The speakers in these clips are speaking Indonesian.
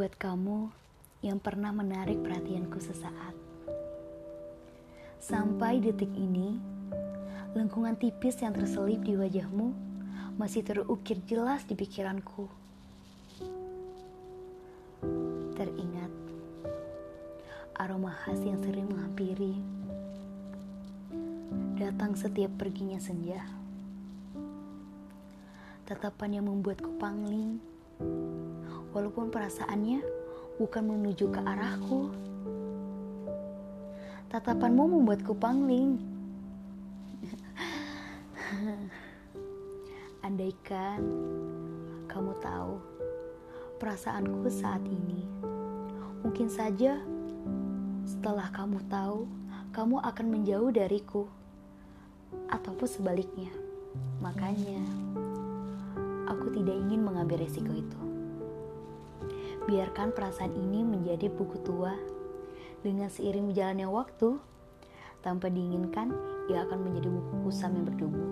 Buat kamu yang pernah menarik perhatianku sesaat. Sampai detik ini, lengkungan tipis yang terselip di wajahmu masih terukir jelas di pikiranku. Teringat aroma khas yang sering menghampiri. Datang setiap perginya senja. Tatapan yang membuatku pangling walaupun perasaannya bukan menuju ke arahku. Tatapanmu membuatku pangling. Andaikan kamu tahu perasaanku saat ini, mungkin saja setelah kamu tahu, kamu akan menjauh dariku, ataupun sebaliknya. Makanya, aku tidak ingin mengambil resiko itu. Biarkan perasaan ini menjadi buku tua. Dengan seiring berjalannya waktu, tanpa diinginkan, ia akan menjadi buku kusam yang berdebu.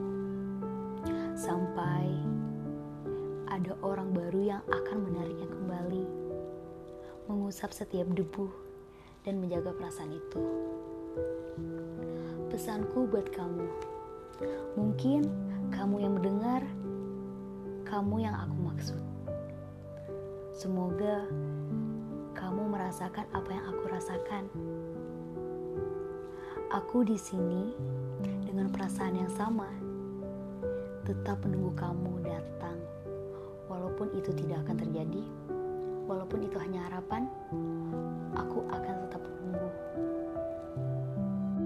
Sampai ada orang baru yang akan menariknya kembali, mengusap setiap debu, dan menjaga perasaan itu. Pesanku buat kamu, mungkin kamu yang mendengar, kamu yang aku maksud. Semoga kamu merasakan apa yang aku rasakan. Aku di sini dengan perasaan yang sama, tetap menunggu kamu datang, walaupun itu tidak akan terjadi, walaupun itu hanya harapan. Aku akan.